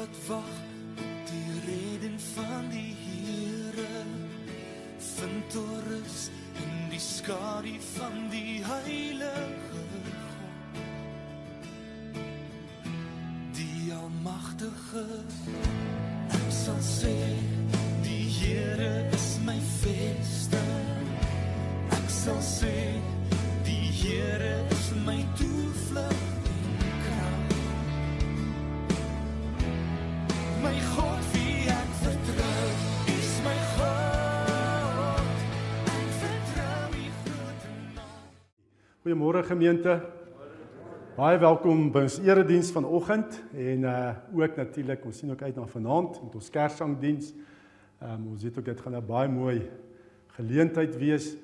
wat wag op die redding van die Here vind rus in die skadu van die heilige God. Die almagtige ek sal sê Goeiemôre gemeente. Baie welkom by ons erediens vanoggend en uh ook natuurlik ons sien ook uit na vanaand met ons Kerssangdiens. Ehm um, ons weet ook dit gaan 'n baie mooi geleentheid wees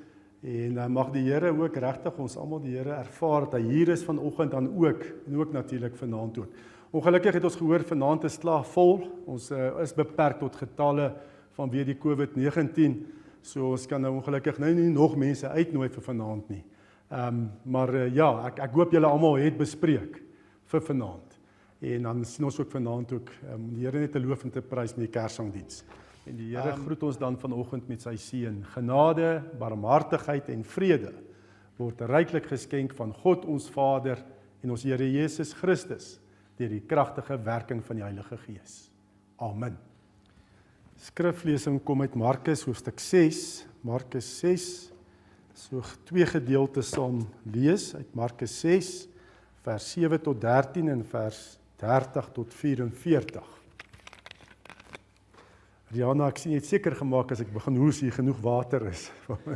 en uh, mag die Here ook regtig ons almal die Here ervaar dat hy hier is vanoggend dan ook en ook natuurlik vanaand ook. Ongelukkig het ons gehoor vanaand is klaar vol. Ons uh, is beperk tot getalle vanweë die COVID-19. So ons kan nou ongelukkig nou nie nog mense uitnooi vir vanaand nie. Ehm um, maar uh, ja, ek ek hoop julle almal het bespreek vir vanaand. En dan sien ons ook vanaand ook um, die Here net te loof en te prys met die Kersangdiens. En die Here um, groet ons dan vanoggend met sy seën. Genade, barmhartigheid en vrede word ryklik geskenk van God ons Vader en ons Here Jesus Christus deur die kragtige werking van die Heilige Gees. Amen. Skriflesing kom uit Markus hoofstuk 6, Markus 6 so twee gedeeltes saam lees uit Markus 6 vers 7 tot 13 en vers 30 tot 44. Riana, ek sien jy het seker gemaak as ek begin hoes hier genoeg water is.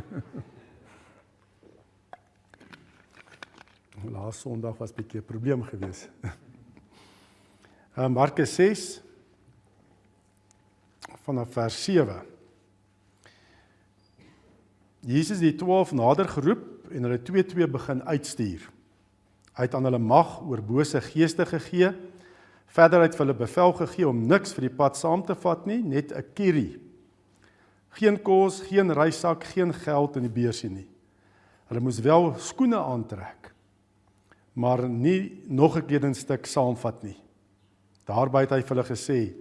Laas Sondag was bietjie 'n probleem geweest. Uh, Markus 6 vanaf vers 7. Jesus het die 12 nader geroep en hulle twee twee begin uitstuur. Hy het aan hulle mag oor bose geeste gegee. Verder het hulle bevel gegee om niks vir die pad saam te vat nie, net 'n kierie. Geen kos, geen reissak, geen geld in die beursie nie. Hulle moes wel skoene aantrek, maar nie nog 'n kledingstuk saamvat nie. Daarby het hy vir hulle gesê: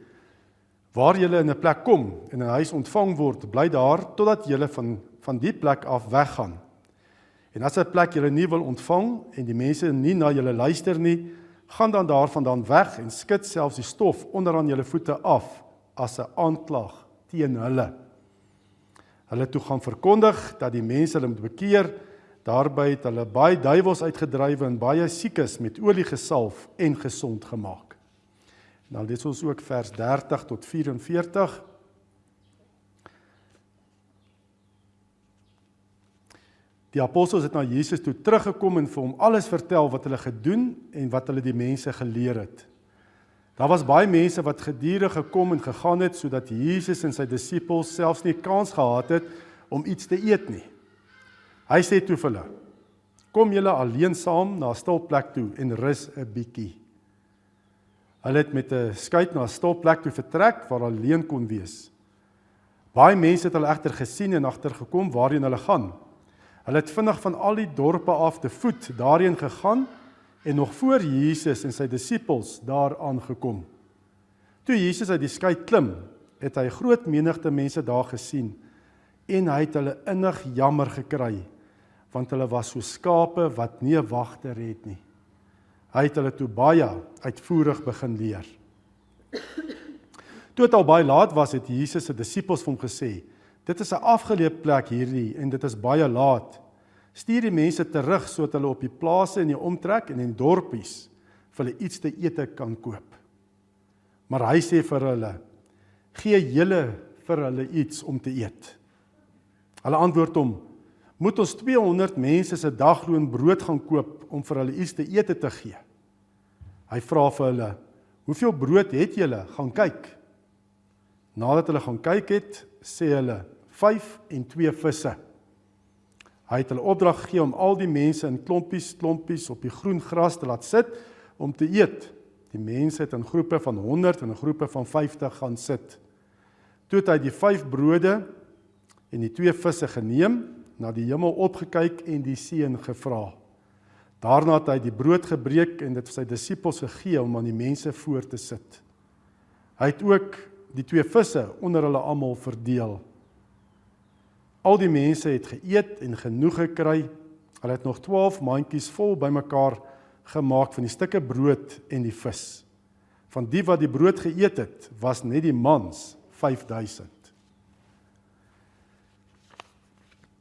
"Waar julle in 'n plek kom en 'n huis ontvang word, bly daar totdat julle van van die plek af weggaan. En as 'n plek julle nie wil ontvang en die mense nie na julle luister nie, gaan dan daarvandaan weg en skud selfs die stof onder aan julle voete af as 'n aanklag teen hulle. Hulle toe gaan verkondig dat die mense hulle moet bekeer. Daarby het hulle baie duiwels uitgedryf en baie siekes met olie gesalf en gesond gemaak. Nou lees ons ook vers 30 tot 44. Die apostels het na Jesus toe teruggekom en vir hom alles vertel wat hulle gedoen en wat hulle die mense geleer het. Daar was baie mense wat gedurig gekom en gegaan het sodat Jesus en sy disippels selfs nie kans gehad het om iets te eet nie. Hy sê toe vir hulle: "Kom julle alleen saam na 'n stil plek toe en rus 'n bietjie." Hulle het met 'n skuit na 'n stopplek toe vertrek waar hulle alleen kon wees. Baie mense het hulle egter gesien en agtergekom waarheen hulle gaan. Hulle het vinnig van al die dorpe af te voet daarheen gegaan en nog voor Jesus en sy disippels daar aangekom. Toe Jesus uit die skei klim, het hy groot menigte mense daar gesien en hy het hulle innig jammer gekry want hulle was so skape wat nie 'n wagter het nie. Hy het hulle toe baie uitvoerig begin leer. Toe dit al baie laat was, het Jesus se disippels vir hom gesê: "Dit is 'n afgeleë plek hierdie en dit is baie laat. Stuur die mense terug sodat hulle op die plase in die omtrek en in dorpies vir hulle iets te eet kan koop." Maar hy sê vir hulle: "Gee julle vir hulle iets om te eet." Hulle antwoord hom: moet ons 200 mense se dagloon brood gaan koop om vir hulle iets te eet te gee. Hy vra vir hulle: "Hoeveel brood het julle? Gaan kyk." Nadat hulle gaan kyk het, sê hulle: "5 en 2 visse." Hy het hulle opdrag gegee om al die mense in klompies klompies op die groen gras te laat sit om te eet. Die mense het in groepe van 100 en in groepe van 50 gaan sit. Toe het hy die 5 brode en die 2 visse geneem na die hemel opgekyk en die seën gevra. Daarna het hy die brood gebreek en dit vir sy disippels gegee om aan die mense voor te sit. Hy het ook die twee visse onder hulle almal verdeel. Al die mense het geëet en genoeg gekry. Hulle het nog 12 mandjies vol bymekaar gemaak van die stukke brood en die vis. Van die wat die brood geëet het, was net die mans 5000.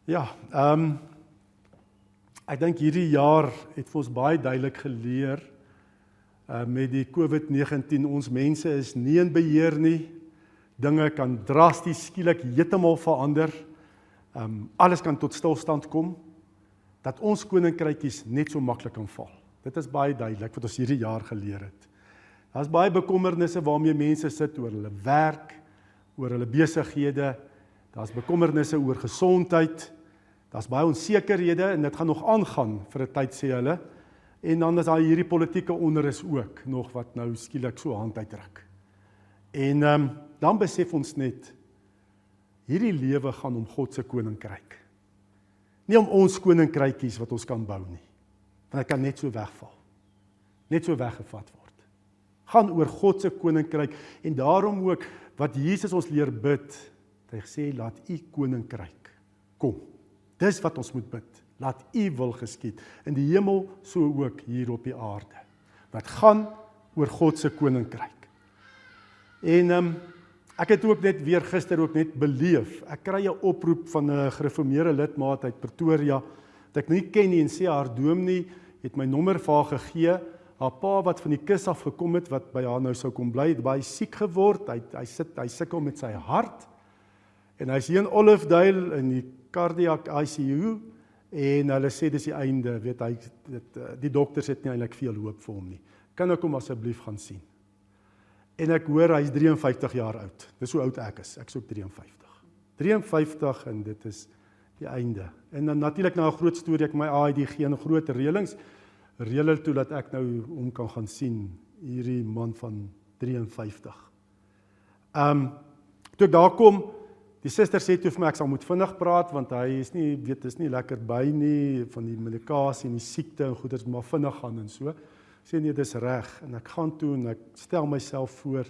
Ja, ehm um, ek dink hierdie jaar het vir ons baie duidelik geleer uh met die COVID-19 ons mense is nie in beheer nie. Dinge kan drasties skielik heeltemal verander. Ehm um, alles kan tot stilstand kom dat ons koninkrykies net so maklik kan val. Dit is baie duidelik wat ons hierdie jaar geleer het. Daar's baie bekommernisse waarmee mense sit oor hulle werk, oor hulle besighede. Daar's bekommernisse oor gesondheid. Daar's baie onsekerhede en dit gaan nog aangaan vir 'n tyd sê hulle. En dan is daar hierdie politieke onrus ook nog wat nou skielik so hand uitdruk. En ehm um, dan besef ons net hierdie lewe gaan om God se koninkryk. Nie om ons koninkrykies wat ons kan bou nie. Want dit kan net so wegval. Net so weggevat word. Gaan oor God se koninkryk en daarom ook wat Jesus ons leer bid, hy sê laat u koninkryk kom. Dis wat ons moet bid. Laat U wil geskied in die hemel so ook hier op die aarde. Wat gaan oor God se koninkryk. En ehm um, ek het ook net weer gister ook net beleef. Ek kry 'n oproep van 'n gereformeerde lidmaat uit Pretoria wat ek nie ken nie en sê haar dominee het my nommer vir haar gegee. Haar pa wat van die kus af gekom het wat by haar nou sou kom bly, het baie siek geword. Hy hy sit hy sukkel met sy hart. En hy's hier in Olivedale in die cardiac ICU en hulle sê dis die einde, weet hy dit eh, die dokters het nie eintlik veel hoop vir hom nie. Kan ek hom asseblief gaan sien? En ek hoor hy's 53 jaar oud. Dis hoe oud ek is. Ek's ook 53. 53 en dit is die einde. En dan natuurlik nou 'n groot storie ek my AID geen groot reëlings reël toe dat ek nou hom kan gaan sien hierdie man van 53. Ehm um, toe ek daar kom Die suster sê toe vir my ek sal moet vinnig praat want hy is nie weet is nie lekker by nie van die medikasie en die siekte en goeders maar vinnig gaan en so. Sê nee, dis reg en ek gaan toe en ek stel myself voor.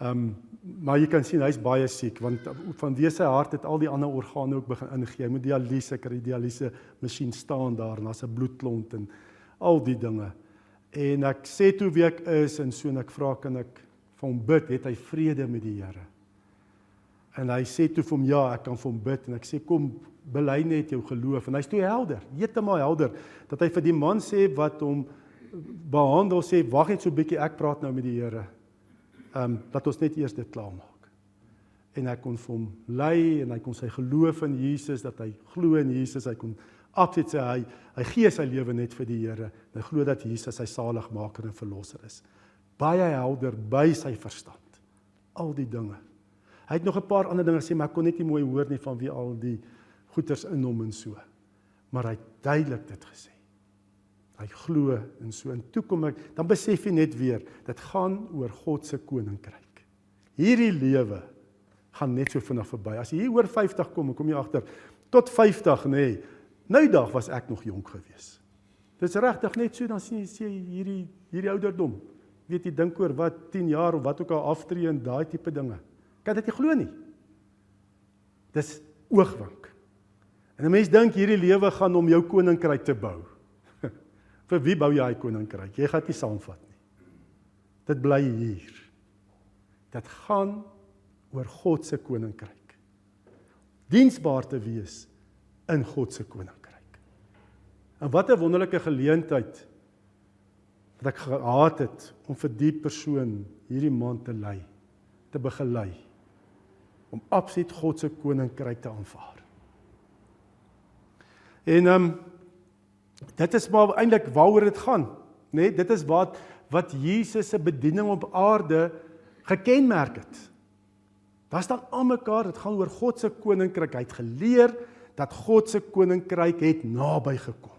Ehm um, maar jy kan sien hy's baie siek want van sy hart het al die ander organe ook begin ingee. Hy moet dialyse kry, die dialyse masjien staan daar en daar's 'n bloedklont en al die dinge. En ek sê toe wie ek is en so en ek vra kan ek vir hom bid, het hy vrede met die Here? En hy sê toe vir hom ja, ek kan vir hom bid en ek sê kom bely net jou geloof en hy's toe helder, heeltemal helder dat hy vir die man sê wat hom behandel sê wag net so 'n bietjie ek praat nou met die Here. Ehm um, dat ons net eers dit klaar maak. En hy kon vir hom lei en hy kon sy geloof in Jesus dat hy glo in Jesus, hy kon absoluut sê hy hy gee sy lewe net vir die Here. Hy glo dat Jesus sy saligmaker en verlosser is. Baie helder by sy verstand. Al die dinge Hy het nog 'n paar ander dinge gesê, maar ek kon net nie mooi hoor nie van wie al die goeters in hom en so. Maar hy het duidelik dit gesê. Hy glo en so en toe kom ek, dan besef jy net weer, dit gaan oor God se koninkryk. Hierdie lewe gaan net so vinnig verby. As jy hier oor 50 kom, kom jy agter tot 50 nê. Nee, nou dag was ek nog jonk geweest. Dis regtig net so dan sien jy sê hierdie hierdie ouderdom. Weet jy dink oor wat 10 jaar of wat ook al aftree en daai tipe dinge. Kan dit nie glo nie. Dis oogwink. En 'n mens dink hierdie lewe gaan om jou koninkryk te bou. Vir wie bou jy hy koninkryk? Jy gaan dit nie saamvat nie. Dit bly hier. Dit gaan oor God se koninkryk. Diensbaar te wees in God se koninkryk. En wat 'n wonderlike geleentheid wat ek gehad het om vir die persoon hierdie man te lei, te begelei om absoluut God se koninkryk te aanvaar. En ehm um, dit is maar eintlik waaroor dit gaan, nê? Nee, dit is wat wat Jesus se bediening op aarde gekenmerk het. Was dan almekaar, dit gaan oor God se koninkryk. Hy het geleer dat God se koninkryk het naby gekom.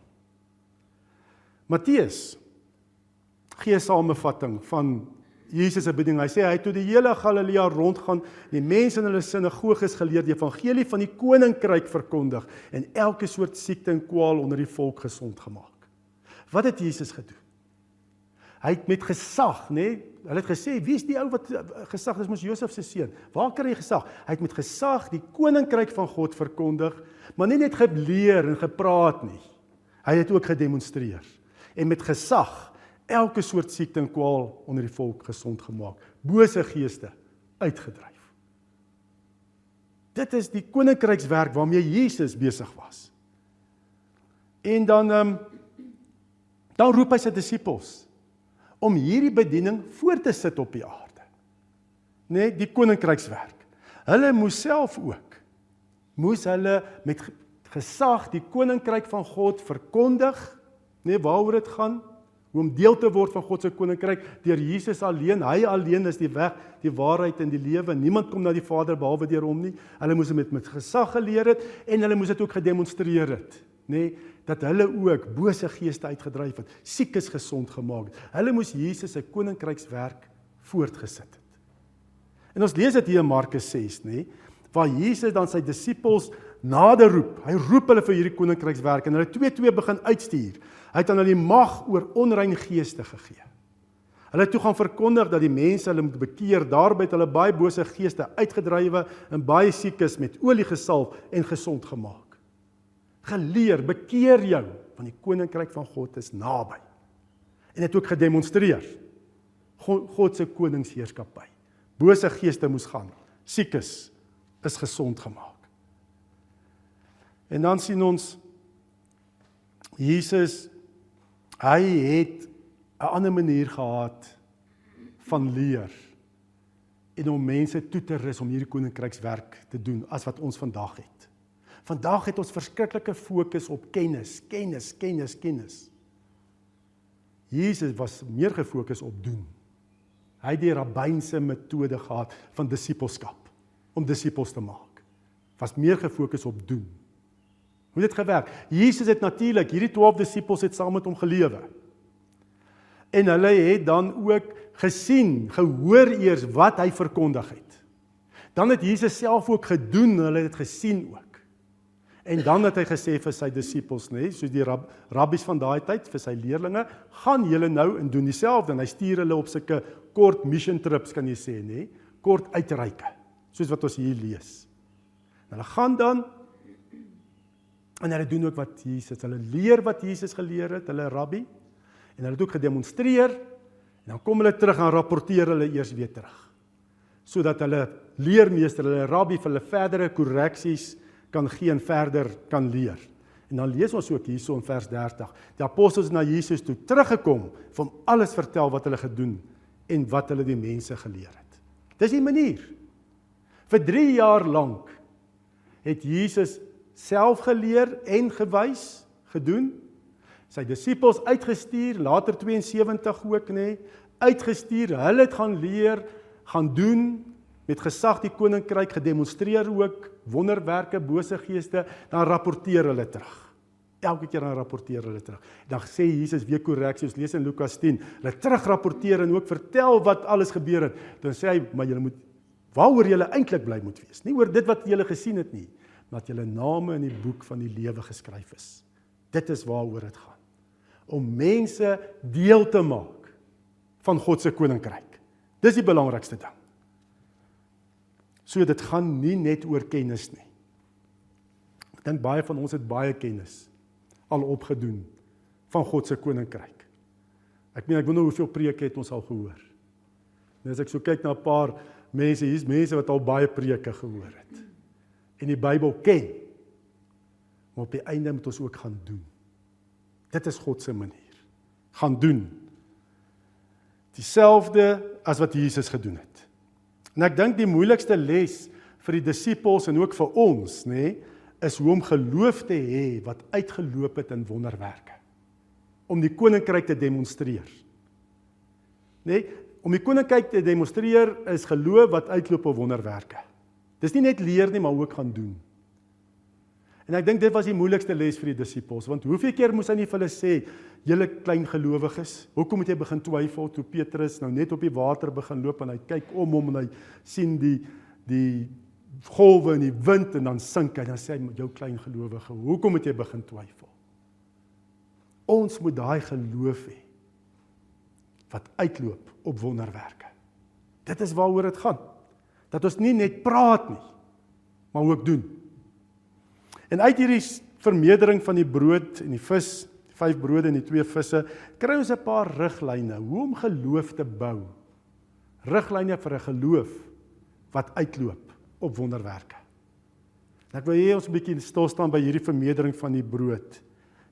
Matteus gee 'n samevatting van Jesus se bediening. Hy sê hy het toe die hele Galilea rondgaan, die mense in hulle sinagoges geleer, die evangelie van die koninkryk verkondig en elke soort siekte en kwaal onder die volk gesond gemaak. Wat het Jesus gedoen? Hy het met gesag, nê? Nee, hulle het gesê, "Wie is die ou wat gesag is mos Josef se seun? Waar kry hy gesag?" Hy het met gesag die koninkryk van God verkondig, maar nie net geleer en gepraat nie. Hy het ook gedemonstreer en met gesag elke soort siekte en kwaal onder die volk gesond gemaak, bose geeste uitgedryf. Dit is die koninkrykswerk waarmee Jesus besig was. En dan ehm um, dan roep hy sy disippels om hierdie bediening voort te sit op die aarde. Net nee, die koninkrykswerk. Hulle moes self ook moes hulle met gesag die koninkryk van God verkondig, nê nee, waaroor dit gaan om deel te word van God se koninkryk deur Jesus alleen. Hy alleen is die weg, die waarheid en die lewe. Niemand kom na die Vader behalwe deur hom nie. Hulle moes dit met, met gesag geleer het en hulle moes dit ook gedemonstreer het, nê, nee, dat hulle ook bose geeste uitgedryf het, siekes gesond gemaak het. Hulle moes Jesus se koninkrykswerk voortgesit het. En ons lees dit hier in Markus 6, nê, nee, waar Jesus dan sy disippels nader roep. Hy roep hulle vir hierdie koninkrykswerk en hulle twee twee begin uitstuur. Hy het aan hulle die mag oor onrein geeste gegee. Hulle toe gaan verkondig dat die mense hulle moet bekeer. Daarby het hulle baie bose geeste uitgedrywe en baie siekes met olie gesalf en gesond gemaak. Geleer, bekeer jou, want die koninkryk van God is naby. En het ook gedemonstreer God se koningsheerskappy. Bose geeste moes gaan. Siekes is gesond gemaak. En dan sien ons Jesus Hy het 'n ander manier gehad van leer en om mense toe te rus om hierdie koninkrykswerk te doen as wat ons vandag het. Vandag het ons verskriklike fokus op kennis, kennis, kennis, kennis. Jesus was meer gefokus op doen. Hy het die rabbynse metode gehad van disippelskap om disippels te maak. Was meer gefokus op doen. Hoe het dit gewerk? Jesus het natuurlik hierdie 12 disippels het saam met hom gelewe. En hulle het dan ook gesien, gehoor eers wat hy verkondig het. Dan het Jesus self ook gedoen, hulle het dit gesien ook. En dan het hy gesê vir sy disippels, nê, soos die rab, rabbies van daai tyd vir sy leerlinge, gaan julle nou en doen dieselfde en hy stuur hulle op sulke kort mission trips kan jy sê, nê, kort uitreike, soos wat ons hier lees. Hulle gaan dan En hulle doen ook wat Jesus, hulle leer wat Jesus geleer het, hulle rabbi. En hulle het ook gedemonstreer en dan kom hulle terug en rapporteer hulle eers weer terug. Sodat hulle leermeester, hulle rabbi vir hulle verdere korreksies kan gee en verder kan leer. En dan lees ons ook hierso in vers 30. Die apostels na Jesus toe teruggekom, van alles vertel wat hulle gedoen en wat hulle die mense geleer het. Dis die manier. Vir 3 jaar lank het Jesus self geleer en gewys gedoen. Sy disippels uitgestuur, later 72 ook nê, uitgestuur. Hulle het gaan leer, gaan doen met gesag die koninkryk gedemonstreer ook wonderwerke, bose geeste, dan rapporteer hulle terug. Elke keer dan rapporteer hulle terug. Dan sê Jesus weer korreksie, ons lees in Lukas 10, hulle terugrapporteer en ook vertel wat alles gebeur het. Dan sê hy, maar julle moet waaroor julle eintlik bly moet wees, nie oor dit wat julle gesien het nie dat julle name in die boek van die lewe geskryf is. Dit is waaroor dit gaan. Om mense deel te maak van God se koninkryk. Dis die belangrikste ding. So dit gaan nie net oor kennis nie. Ek dink baie van ons het baie kennis al opgedoen van God se koninkryk. Ek meen ek wonder hoeveel preke het ons al gehoor. En as ek so kyk na 'n paar mense, hier's mense wat al baie preke gehoor het en die Bybel ken. Maar op die einde moet ons ook gaan doen. Dit is God se manier. Gaan doen. Dieselfde as wat Jesus gedoen het. En ek dink die moeilikste les vir die disippels en ook vir ons, nê, nee, is hoe om geloof te hê wat uitgeloop het in wonderwerke. Om die koninkryk te demonstreer. Nê, nee, om die koninkryk te demonstreer is geloof wat uitloop op wonderwerke. Dis nie net leer nie, maar ook gaan doen. En ek dink dit was die moeilikste les vir die disippels, want hoeveel keer moes hy nie vir hulle sê, julle klein gelowiges, hoekom moet jy begin twyfel toe Petrus nou net op die water begin loop en hy kyk om hom en hy sien die die golwe en die wind en dan sink hy en dan sê hy jou klein gelowige, hoekom moet jy begin twyfel? Ons moet daai geloof hê. wat uitloop op wonderwerke. Dit is waaroor dit gaan. Dat ons nie net praat nie, maar ook doen. En uit hierdie vermeerdering van die brood en die vis, vyf brode en die twee visse, kry ons 'n paar riglyne hoe om geloof te bou. Riglyne vir 'n geloof wat uitloop op wonderwerke. En ek wil hê ons 'n bietjie stil staan by hierdie vermeerdering van die brood.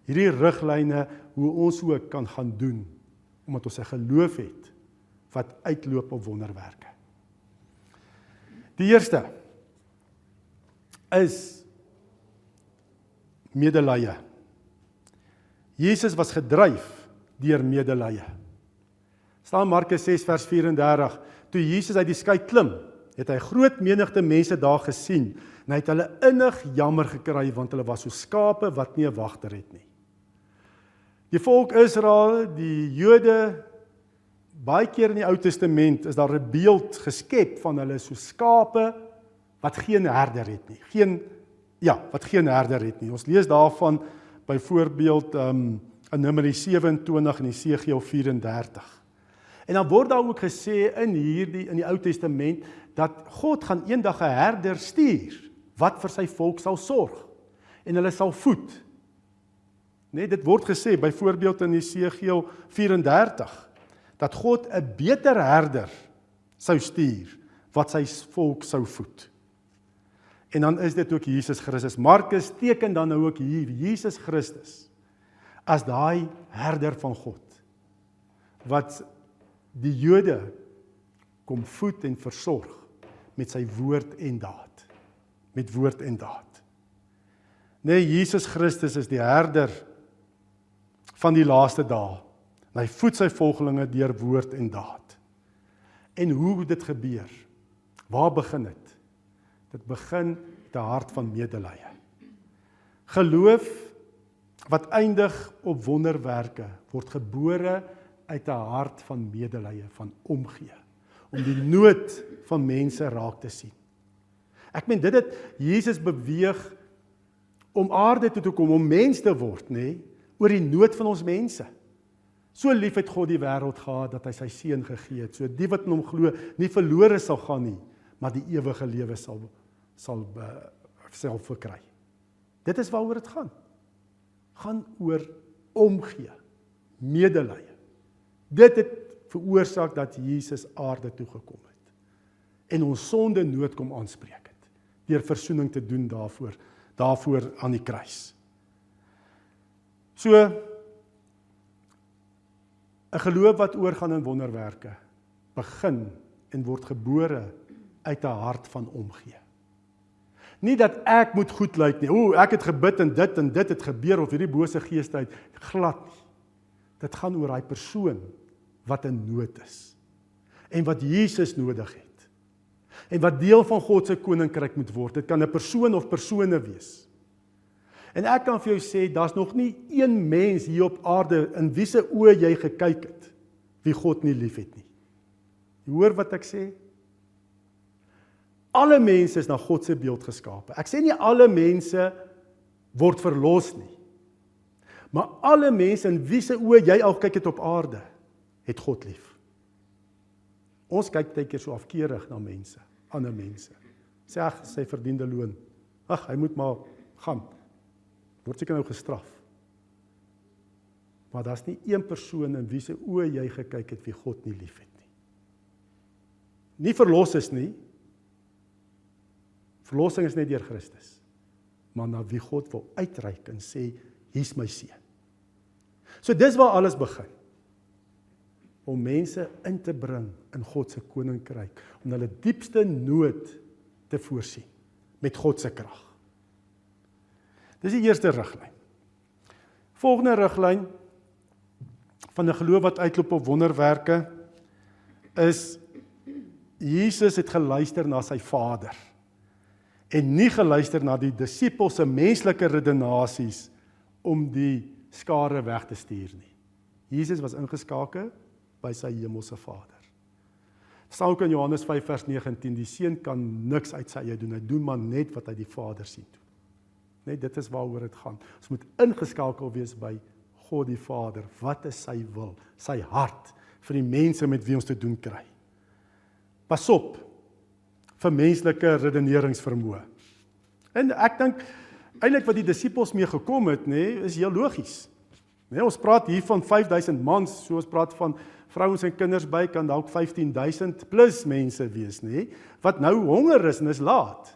Hierdie riglyne hoe ons ook kan gaan doen omdat ons 'n geloof het wat uitloop op wonderwerke. Die eerste is medelee. Jesus was gedryf deur medelee. Staan Markus 6 vers 34. Toe Jesus uit die skei klim, het hy groot menigte mense daar gesien en hy het hulle innig jammer gekry want hulle was so skape wat nie 'n wagter het nie. Die volk Israel, die Jode baie keer in die Ou Testament is daar 'n beeld geskep van hulle so skape wat geen herder het nie. Geen ja, wat geen herder het nie. Ons lees daarvan byvoorbeeld um in Numeri 27 en Esegiel 34. En dan word daar ook gesê in hierdie in die Ou Testament dat God gaan eendag 'n herder stuur wat vir sy volk sal sorg en hulle sal voed. Net dit word gesê byvoorbeeld in Jesegiel 34 dat God 'n beter herder sou stuur wat sy volk sou voed. En dan is dit ook Jesus Christus. Markus teken dan nou ook hier Jesus Christus as daai herder van God wat die Jode kom voed en versorg met sy woord en daad. Met woord en daad. Nee, Jesus Christus is die herder van die laaste dae. Hy voed sy volgelinge deur woord en daad. En hoe dit gebeur? Waar begin dit? Dit begin met 'n hart van medelee. Geloof wat eindig op wonderwerke word gebore uit 'n hart van medelee, van omgee om die nood van mense raak te sien. Ek meen dit het Jesus beweeg om aarde toe te kom om mens te word, nê, nee, oor die nood van ons mense. So lief het God die wêreld gehad dat hy sy seun gegee het, so die wat in hom glo nie verlore sal gaan nie, maar die ewige lewe sal sal uh, self verkry. Dit is waaroor dit gaan. Gaan oor omgee, medelee. Dit het veroorsaak dat Jesus aarde toe gekom het en ons sonde nood kom aanspreek het deur verzoening te doen daarvoor daarvoor aan die kruis. So 'n geloof wat oorgaan in wonderwerke begin en word gebore uit 'n hart van omgee. Nie dat ek moet goed lyk nie. O, ek het gebid en dit en dit het gebeur of hierdie bose geeste uit glad nie. Dit gaan oor daai persoon wat in nood is en wat Jesus nodig het. En wat deel van God se koninkryk moet word. Dit kan 'n persoon of persone wees. En ek kan vir jou sê daar's nog nie een mens hier op aarde in wie se oë jy gekyk het wie God nie liefhet nie. Jy hoor wat ek sê? Alle mense is na God se beeld geskape. Ek sê nie alle mense word verlos nie. Maar alle mense in wie se oë jy al kyk het op aarde, het God lief. Ons kyk baie keer so afkeurig na mense, ander mense. Sê ag, sy verdiende loon. Ag, hy moet maar gaan. Word seker nou gestraf. Maar daar's nie een persoon in wie se oë jy gekyk het wie God nie liefhet nie. Nie verlos is nie. Verlossing is net deur Christus. Maar na wie God wil uitreik en sê, hier's my seun. So dis waar alles begin om mense in te bring in God se koninkryk om hulle diepste nood te voorsien met God se krag. Dis die eerste riglyn. Volgende riglyn van 'n geloof wat uitloop op wonderwerke is Jesus het geluister na sy Vader en nie geluister na die disippels se menslike redenasies om die skare weg te stuur nie. Jesus was ingeskakel by sy hemelse Vader. Staan ook in Johannes 5 vers 19, die seun kan niks uit sy eie doen, hy doen maar net wat hy die Vader sien doen. Net dit is waaroor dit gaan. Ons moet ingeskakel wees by God die Vader. Wat is sy wil? Sy hart vir die mense met wie ons te doen kry. Pas op vir menslike redeneringsvermoë. En ek dink eintlik wat die disippels mee gekom het, nê, nee, is heel logies. Nê, nee, ons praat hier van 5000 mans, so ons praat van vrouens en kinders by kan dalk 15000 plus mense wees, nê, nee, wat nou honger is en is laat.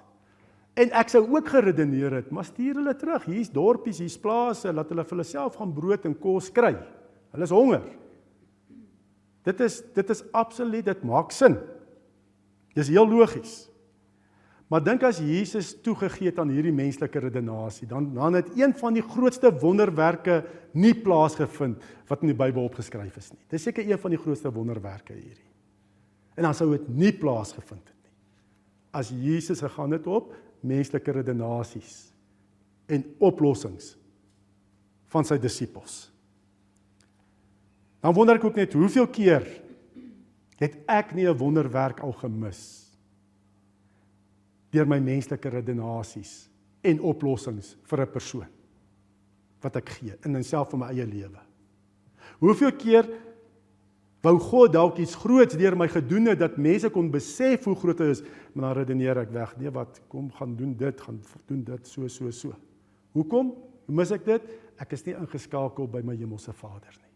En ek sou ook geredeneer het, maar stuur hulle terug. Hier's dorpies, hier's plase, laat hulle vir hulle self gaan brood en kos kry. Hulle is honger. Dit is dit is absoluut, dit maak sin. Dis heel logies. Maar dink as Jesus toegegee het aan hierdie menslike redenasie, dan dan het een van die grootste wonderwerke nie plaasgevind wat in die Bybel opgeskryf is nie. Dis seker een van die grootste wonderwerke hierdie. En dan sou dit nie plaasgevind het nie. As Jesus gegaan het op menslike redenasies en oplossings van sy disippels. Dan wonder ek ook net hoeveel keer het ek nie 'n wonderwerk al gemis deur my menslike redenasies en oplossings vir 'n persoon wat ek gee in enself van my eie lewe. Hoeveel keer wou God dalk iets groots deur my gedoen het dat mense kon besef hoe groot hy is, maar dan redeneer ek weg. Nee, wat kom gaan doen dit, gaan doen dit so so so. Hoekom? Mis ek dit? Ek is nie ingeskakel by my hemelse Vader nie.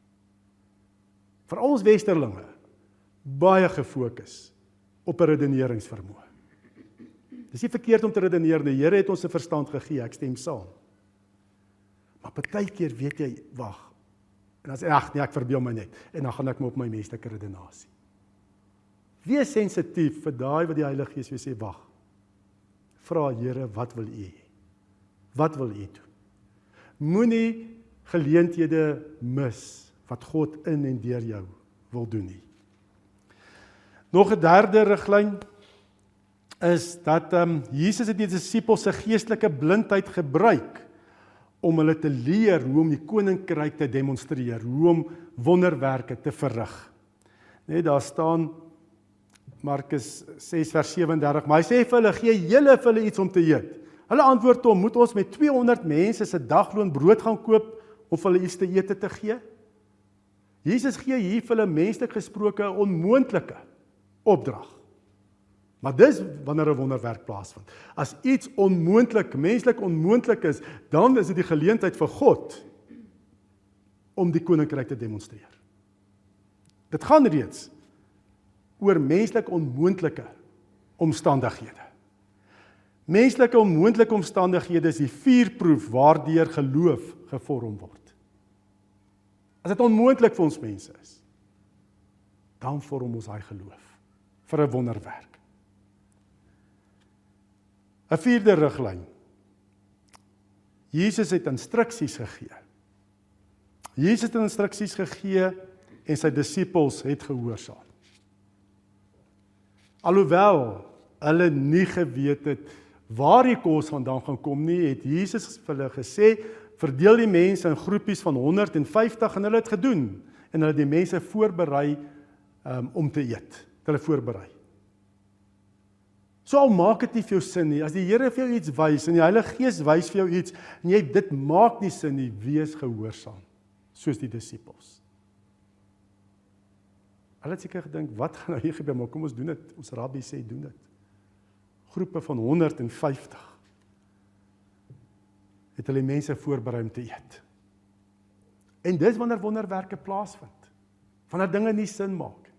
Vir ons westerlinge baie gefokus op 'n redeneringsvermoë. Dis nie verkeerd om te redeneer nie. Die Here het ons 'n verstand gegee, ek stem saam. Maar partykeer weet jy, wag. En as ag nee, ek verbeel my net en dan gaan ek my op my menslike redenasie. Wees sensitief vir daai wat die Heilige Gees vir sê, wag. Vra Here, wat wil U hê? Wat wil U doen? Moenie geleenthede mis wat God in en deur jou wil doen nie. Nog 'n derde riglyn is dat ehm um, Jesus het die disippels se geestelike blindheid gebruik om hulle te leer hoe om die koninkryk te demonstreer, hoe om wonderwerke te verrig. Net daar staan Markus 6 vers 37, maar hy sê vir hulle gee julle vir hulle iets om te eet. Hulle antwoord hom, moet ons met 200 mense se dagloon brood gaan koop om vir hulle iets te eet te gee? Jesus gee hier vir hulle menslik gesproke onmoontlike opdrag. Maar dis wanneer 'n wonderwerk plaasvind. As iets onmoontlik, menslik onmoontlik is, dan is dit die geleentheid vir God om die koninkryk te demonstreer. Dit gaan reeds oor menslik onmoontlike omstandighede. Menslike onmoontlike omstandighede is die vuurproef waardeur geloof gevorm word. As dit onmoontlik vir ons mense is, dan vorm ons daai geloof vir 'n wonderwerk. 'n Vierde riglyn. Jesus het instruksies gegee. Jesus het instruksies gegee en sy disippels het gehoorsaam. Alhoewel hulle nie geweet het waar die kos vandaan gaan kom nie, het Jesus vir hulle gesê verdeel die mense in groepies van 150 en hulle het gedoen en hulle die mense voorberei um, om te eet. Hulle voorberei. So al maak dit nie vir jou sin nie. As die Here vir jou iets wys en die Heilige Gees wys vir jou iets en jy dit maak nie sin nie, wees gehoorsaam soos die disippels. Hulle het seker gedink, wat gaan nou hier gebeur? Maar kom ons doen dit. Ons rabbi sê doen dit. Groepe van 150 het hulle mense voorberei om te eet. En dis wanneer wonderwerke plaasvind. Wanneer dinge nie sin maak.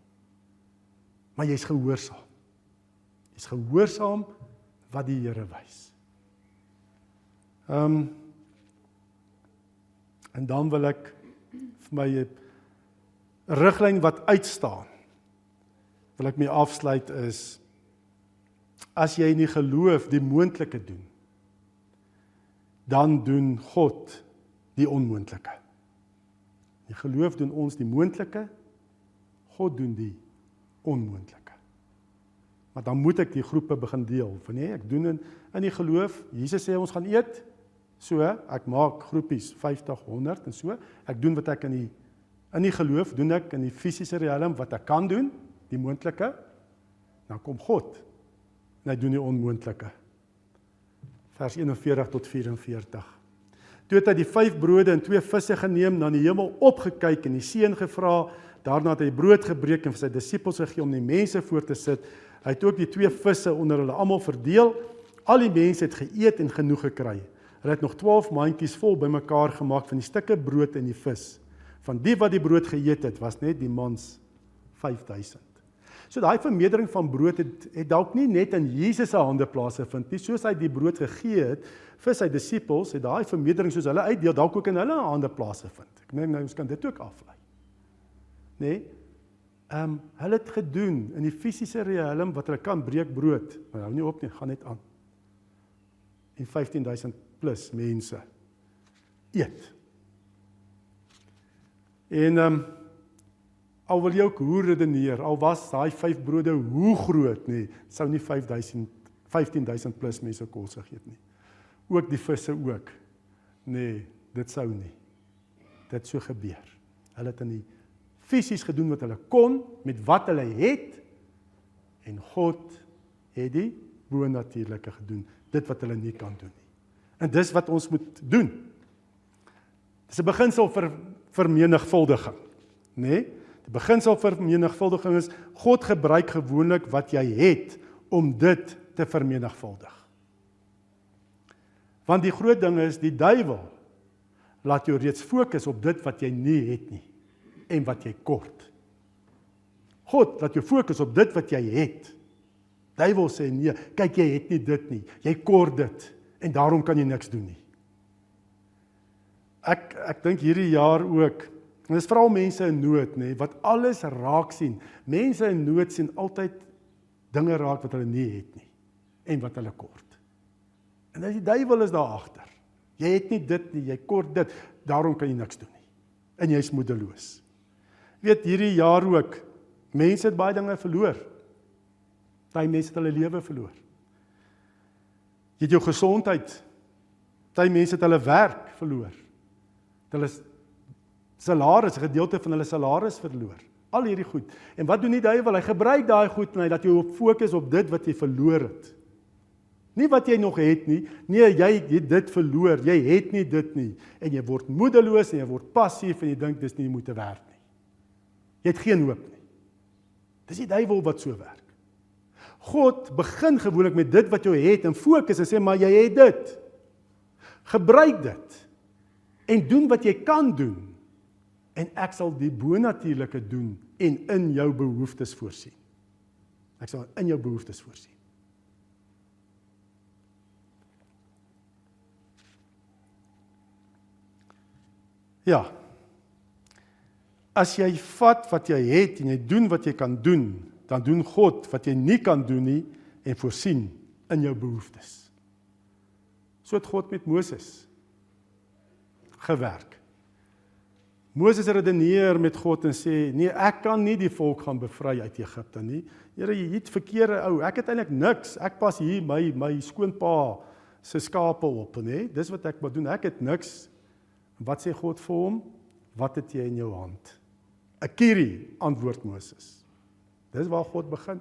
Maar jy's gehoorsaam. Jy's gehoorsaam wat die Here wys. Ehm um, en dan wil ek vir my 'n riglyn wat uitstaan. Wil ek my afsluit is as jy nie geloof die moontlike doen dan doen God die onmoontlike. Die geloof doen ons die moontlike. God doen die onmoontlike. Maar dan moet ek die groepe begin deel. Van nee, ek doen in in die geloof. Jesus sê ons gaan eet. So, ek maak groepies 50, 100 en so. Ek doen wat ek in die in die geloof doen ek in die fisiese riem wat ek kan doen, die moontlike. Dan kom God. En hy doen die onmoontlike vers 41 tot 44. Toe het hy die 5 brode en 2 visse geneem, na die hemel opgekyk en die seën gevra. Daarna het hy brood gebreek en vir sy disippels gegee om die mense voor te sit. Hy het ook die 2 visse onder hulle almal verdeel. Al die mense het geëet en genoeg gekry. Hulle het nog 12 mandjies vol bymekaar gemaak van die stukke brood en die vis. Van die wat die brood geëet het, was net die mans 5000. So daai vermeerdering van brood het het dalk nie net in Jesus se hande plaasevind nie, soos hy die brood gegee het vir sy disippels, het daai vermeerdering soos hulle uitdeel dalk ook in hulle hande plaasevind. Ek meen nou ons kan dit ook aflei. Nê? Nee? Ehm um, hulle het gedoen in die fisiese riem wat hulle kan breek brood, maar hou nie op nie, gaan net aan. En 15000 plus mense eet. En ehm um, Al wil jy ook hoe redeneer, al was daai 5 brode hoe groot nie, sou nie 5000 15000 plus mense kos gegee nie. Ook die visse ook. Nee, dit sou nie. Dit sou gebeur. Hulle het in die fisies gedoen wat hulle kon met wat hulle het en God het die bo-natuurlike gedoen, dit wat hulle nie kan doen nie. En dis wat ons moet doen. Dis 'n beginsel vir vermenigvuldiging, nê? Nee? Die beginsel vir vermenigvuldiging is God gebruik gewoonlik wat jy het om dit te vermenigvuldig. Want die groot ding is die duiwel laat jou reeds fokus op dit wat jy nie het nie en wat jy kort. God laat jou fokus op dit wat jy het. Duiwel sê nee, kyk jy het nie dit nie. Jy kort dit en daarom kan jy niks doen nie. Ek ek dink hierdie jaar ook En dis veral mense in nood, nê, wat alles raak sien. Mense in nood sien altyd dinge raak wat hulle nie het nie en wat hulle kort. En as die duiwel is daar agter. Jy het nie dit nie, jy kort dit. Daarom kan jy niks doen nie. En jy's moedeloos. Weet hierdie jaar ook mense het baie dinge verloor. Baie mense het hulle lewe verloor. Jy het jou gesondheid. Baie mense het hulle werk verloor. Hulle salaris, 'n gedeelte van hulle salaris verloor. Al hierdie goed. En wat doen die duiwel? Hy gebruik daai goed en hy laat jou op fokus op dit wat jy verloor het. Nie wat jy nog het nie. Nee, jy het dit verloor. Jy het nie dit nie en jy word moedeloos en jy word passief en jy dink dis nie moeite werd nie. Jy het geen hoop nie. Dis die duiwel wat so werk. God begin gewoonlik met dit wat jy het en fokus en sê maar jy het dit. Gebruik dit en doen wat jy kan doen en ek sal die bonatuurlike doen en in jou behoeftes voorsien. Ek sal in jou behoeftes voorsien. Ja. As jy vat wat jy het en jy doen wat jy kan doen, dan doen God wat jy nie kan doen nie en voorsien in jou behoeftes. So het God met Moses gewerk. Moses redeneer met God en sê: "Nee, ek kan nie die volk gaan bevry uit Egipte nie. Here, jy het verkeerde ou. Ek het eintlik niks. Ek pas hier my my skoonpa se skape op, nê? Dis wat ek moet doen. Ek het niks." Wat sê God vir hom? "Wat het jy in jou hand?" 'n Kierie, antwoord Moses. Dis waar God begin.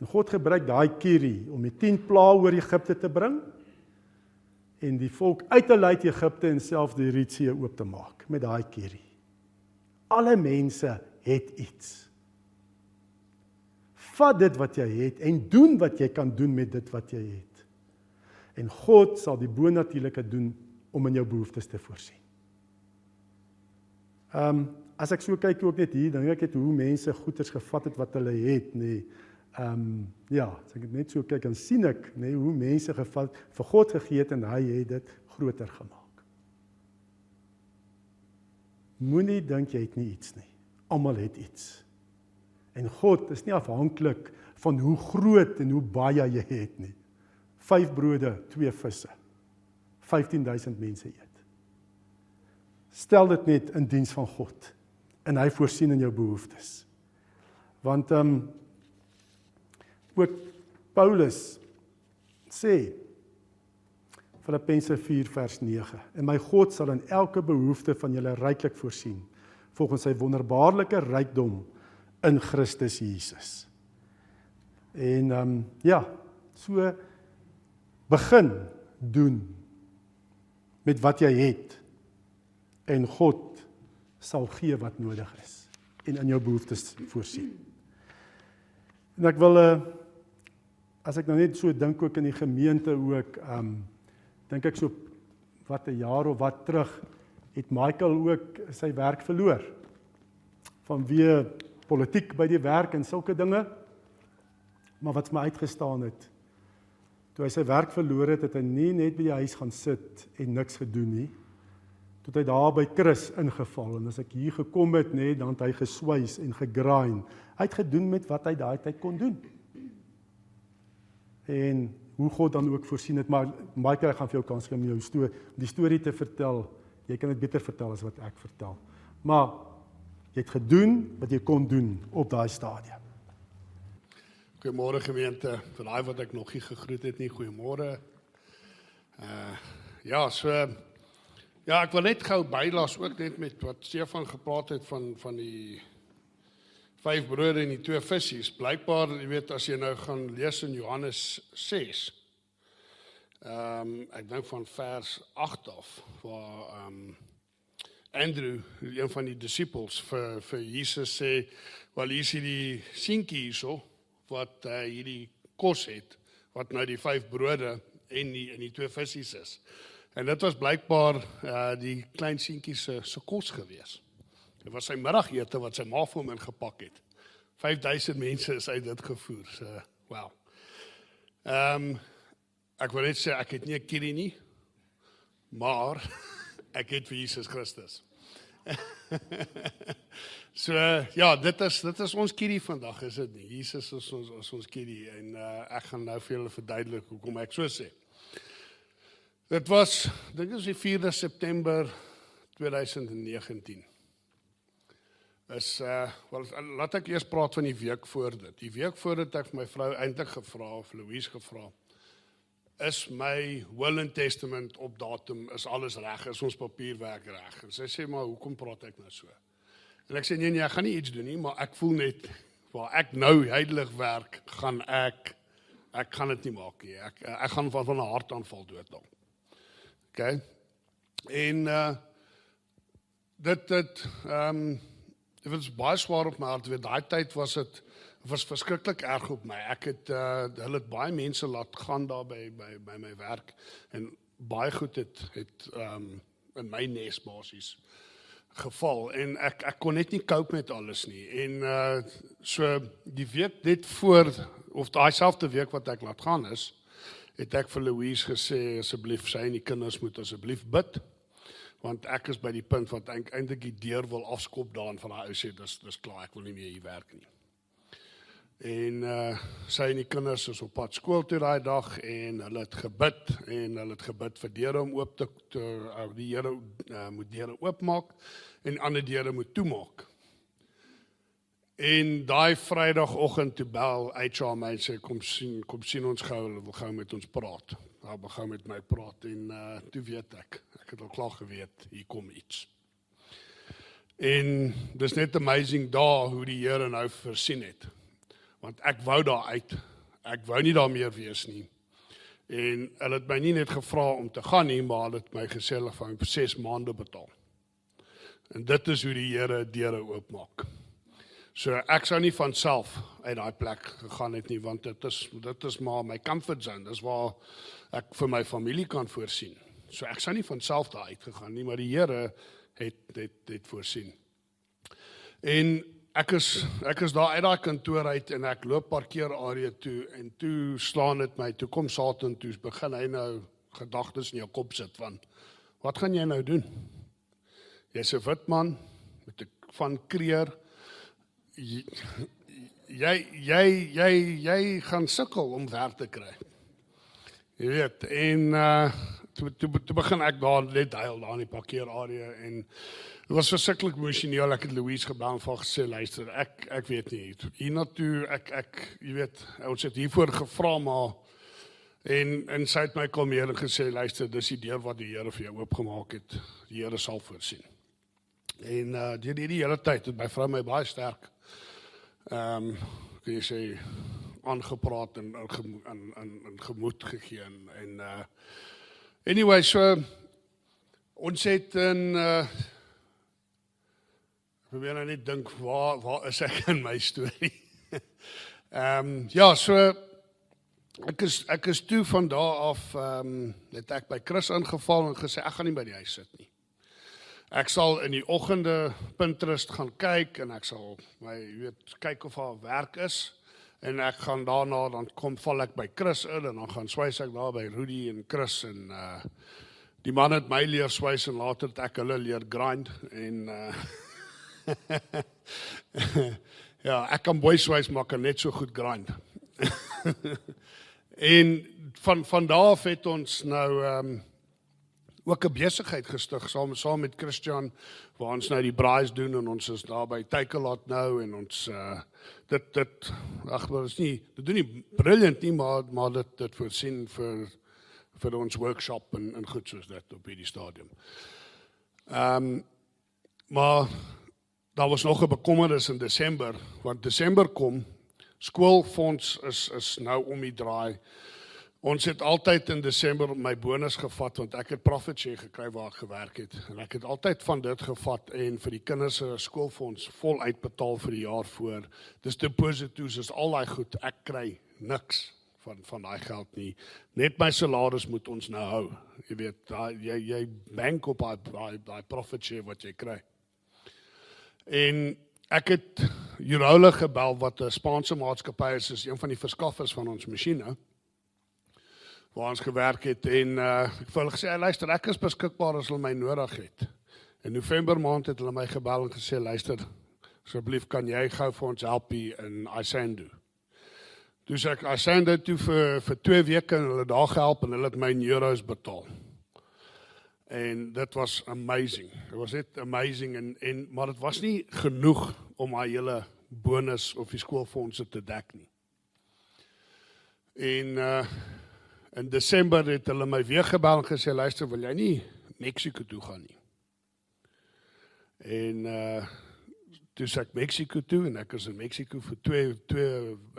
En God gebruik daai kierie om die 10 plaae oor Egipte te bring en die volk uit te lei uit Egipte en self die Rietsee oop te maak met daai kerie. Alle mense het iets. Vat dit wat jy het en doen wat jy kan doen met dit wat jy het. En God sal die bonatuurlike doen om in jou behoeftes te voorsien. Ehm um, as ek so kyk ook net hier, dan dink ek het hoe mense goederes gevat het wat hulle het, nê. Nee, Ehm um, ja, as ek net so kyk dan sien ek nê nee, hoe mense geval vir God gegee het en hy het dit groter gemaak. Moenie dink jy het nie iets nie. Almal het iets. En God is nie afhanklik van hoe groot en hoe baie jy het nie. 5 brode, 2 visse. 15000 mense eet. Stel dit net in diens van God en hy voorsien in jou behoeftes. Want ehm um, ook Paulus sê Filippense 4 vers 9 en my God sal in elke behoefte van julle ryklik voorsien volgens sy wonderbaarlike rykdom in Christus Jesus. En ehm um, ja, so begin doen met wat jy het. En God sal gee wat nodig is en in jou behoeftes voorsien. En ek wil 'n uh, eh, as ek nou net so dink ook in die gemeente ook, ehm um, dink ek so wat 'n jaar of wat terug het Michael ook sy werk verloor. Vanweë politiek by die werk en sulke dinge. Maar wat my uitgestaan het, toe hy sy werk verloor het, het hy nie net by die huis gaan sit en niks gedoen nie. Tot hy daar by Chris ingeval en as ek hier gekom het, nê, dan het hy geswys en gegraai. Hy het gedoen met wat hy daai tyd kon doen en hoe God dan ook voorsien het maar Michael gaan vir jou kans gee om jou storie die storie te vertel. Jy kan dit beter vertel as wat ek vertel. Maar jy het gedoen wat jy kon doen op daai stadium. Goeiemôre gemeente. Vir daai wat ek nog nie gegroet het nie goeiemôre. Uh ja so ja ek wil net gou bylaas ook net met wat Stefan gepraat het van van die vyf brode en die twee visse. Blykbaar, jy weet as jy nou gaan lees in Johannes 6. Ehm um, ek dink van vers 8 af waar ehm um, Andrew, een van die disippels vir vir Jesus sê, "Wel hier is die seentjie hierso wat uh, hierdie kos het wat nou die vyf brode en die in die twee visse is." En dit was blykbaar uh, die klein seentjie se se kos geweest. Dit was sy middagete wat sy ma vir hom ingepak het. 5000 mense is uit dit gevoer. So, wow. Ehm um, ek wil net sê ek het nie 'n kirie nie, maar ek het vir Jesus Christus. so ja, dit is dit is ons kirie vandag, is dit nie? Jesus is ons is ons kirie en uh, ek gaan nou vir julle verduidelik hoekom ek so sê. Dit was dink is die 4de September 2019 is uh wel laat ek eers praat van die week voor dit. Die week voor dit ek vir my vrou eintlik gevra of Louise gevra. Is my will and testament op datum is alles reg? Is ons papierwerk reg? En sy sê maar hoekom praat ek nou so? En ek sê nee nee, ek gaan nie iets doen nie, maar ek voel net waar ek nou heilig werk, gaan ek ek kan dit nie maak nie. Ek ek gaan van 'n hartaanval dood dan. OK. En uh dit dit ehm um, dit was baie swaar op my hart weet daai tyd was dit was verskriklik erg op my. Ek het uh, hulle het baie mense laat gaan daar by by by my werk en baie goed het het um in my nes basies geval en ek ek kon net nie cope met alles nie. En uh so die week net voor of daai selfde week wat ek laat gaan is het ek vir Louise gesê asseblief sy en die kinders moet asseblief bid want ek is by die punt wat ek eintlik die deur wil afskop daan van daai ou sê dis dis klaar ek wil nie meer hier werk nie. En uh sy en die kinders is op pad skool toe daai dag en hulle het gebid en hulle het gebid vir deure om oop te, te uh, die Here uh, moet deure oopmaak en ander deure moet toemaak. En daai Vrydagoggend toe bel HR mense kom sien kom sien ons gou hulle wil gou met ons praat. Hulle begin met my praat en uh toe weet ek ek het al klaar geweet hier kom iets. En dis net amazing daar hoe die Here nou voorsien het. Want ek wou daar uit. Ek wou nie daar meer wees nie. En hulle het my nie net gevra om te gaan nie, maar hulle het my gesê hulle gaan vir 6 maande betaal. En dit is hoe die Here deure oopmaak. So ek sou nie van self uit daai plek gegaan het nie want dit is dit is maar my comfort zone. Dis waar ek vir my familie kan voorsien. So ek sou nie van self daar uit gegaan nie, maar die Here het het het voorsien. En ek is ek is daar uit daai kantoor uit en ek loop parkeerarea toe en toe slaan dit my. Toe kom Satan toe begin hy nou gedagtes in jou kop sit van wat gaan jy nou doen? Jy's 'n wit man met 'n van kreer jy jy jy jy gaan sukkel om werk te kry. Jy weet en uh toe toe toe begin ek daar net huil daar in die parkeerarea en dit was verskriklik emosioneel ek het Louise gebel en vir gesê luister ek ek weet nie hier na toe ek ek jy weet ons het hiervoor gevra maar en en sy het my kom hier en gesê luister dis die deur wat die Here vir jou oopgemaak het die Here sal voorsien. En uh die die hele tyd het my vrou my baie sterk ehm um, jy sê aangepraat en in in in gemoed gegee en en uh anyway so Ons het in uh ek probeer nou net dink waar waar is ek in my storie? Ehm um, ja, so ek is ek is toe van daar af ehm um, het ek by Chris ingeval en gesê ek gaan nie by die huis sit nie. Ek sal in die oggende Pinterest gaan kyk en ek sal my weet kyk of haar werk is en ek gaan daarna dan kom val ek by Chris in en dan gaan swys ek daar by Rudy en Chris en uh die man het my leer swys en later het ek hulle leer grind en uh ja, ek kan boy swys maak en net so goed grind. en van van daar af het ons nou ehm um, ook 'n besigheid gestig saam saam met Christian waar ons nou die braais doen en ons is daar by Takealot nou en ons uh dit dit ag is nie dit doen nie brilliant nie maar maar dit dit voorsien vir vir ons workshop en en goed soos dit op hierdie stadium. Ehm maar daar was nog 'n bekommernis in Desember want Desember kom skoolfonds is is nou om die draai. Ons het altyd in Desember my bonus gevat want ek het profit share gekry waar ek gewerk het en ek het altyd van dit gevat en vir die kinders se skoolfonds vol uitbetaal vir die jaar voor. Dis deposito's is al daai goed. Ek kry niks van van daai geld nie. Net my salaris moet ons nou hou. Jy weet, daai jy jy bank op daai daai profit share wat jy kry. En ek het Jurola gebel wat 'n Spaanse maatskappy is, is een van die verskaffers van ons masjiene waar ons gewerk het en uh, ek het hulle gesê luister ek is beskikbaar as hulle my nodig het. In November maand het hulle my gebel en gesê luister asseblief kan jy gou vir ons help hier in Isando. Dus ek Isando toe vir vir 2 weke en hulle daar gehelp en hulle het my in euros betaal. En dit was amazing. Dit was net amazing en en maar dit was nie genoeg om my hele bonus of die skoolfondse te dek nie. En uh in Desember het hulle my weer gebel en gesê luister, wil jy nie Mexico toe gaan nie? En uh toe sê ek Mexico toe en ek was in Mexico vir 2 2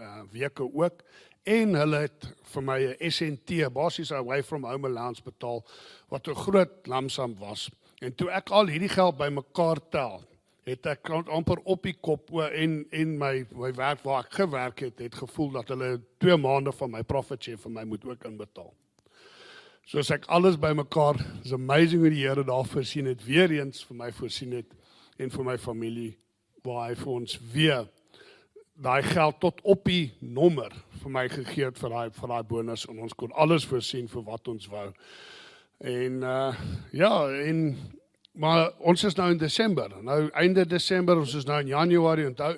uh, weke ook en hulle het vir my 'n SNT basies away from home allowance betaal wat 'n groot lamsam was. En toe ek al hierdie geld bymekaar tel, het ek amper op die kop en en my my werk waar ek gewerk het, het gevoel dat hulle 2 maande van my profit share vir my moet ook inbetaal. So as ek alles bymekaar, is amazing hoe die Here daar voorsien het, weer eens vir my voorsien het en vir my familie waar hy vir ons weer daai geld tot op die nommer vir my gegee het vir daai vir daai bonus en ons kon alles voorsien vir wat ons wou. En uh ja, en maar ons is nou in Desember. Nou einde Desember, ons is nou in Januarie onthou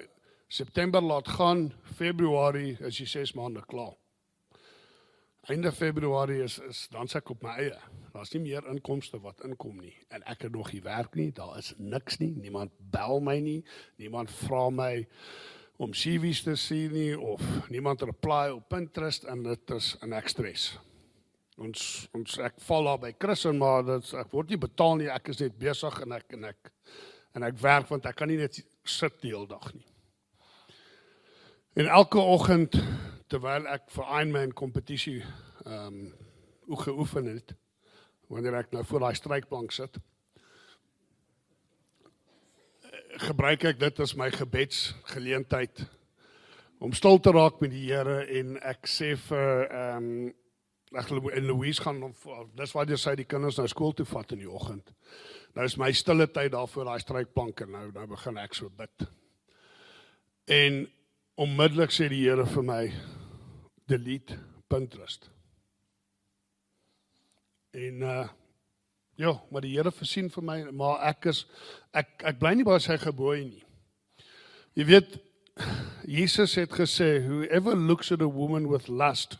September laat gaan, Februarie is die 6 maande klaar. Einde Februarie is is dan se ek op my eie. Daar's nie meer inkomste wat inkom nie en ek het nog nie werk nie. Daar is niks nie. Niemand bel my nie. Niemand vra my om CV's te sien nie of niemand reply op Pinterest en dit is 'n ek stres. Ons ons ek val daar by Chris en maar dit ek word nie betaal nie. Ek is net besig en ek en ek en ek werk want ek kan nie net sit die hele dag nie. En elke oggend terwyl ek vir Ironman kompetisie ehm um, geoefen het wanneer ek nou voor daai strykplank sit gebruik ek dit as my gebedsgeleentheid om stil te raak met die Here en ek sê vir ehm um, glo in Louise gaan dis waar jy sê die kinders nou skool toe vat in die oggend. Nou is my stille tyd daar voor daai strykplank en nou nou begin ek so bid. En onmiddellik sê die Here vir my delete Pinterest. En uh Ja, maar die Here voorsien vir my, maar ek is ek ek bly nie by sy gebooie nie. Jy weet Jesus het gesê whoever looks at a woman with lust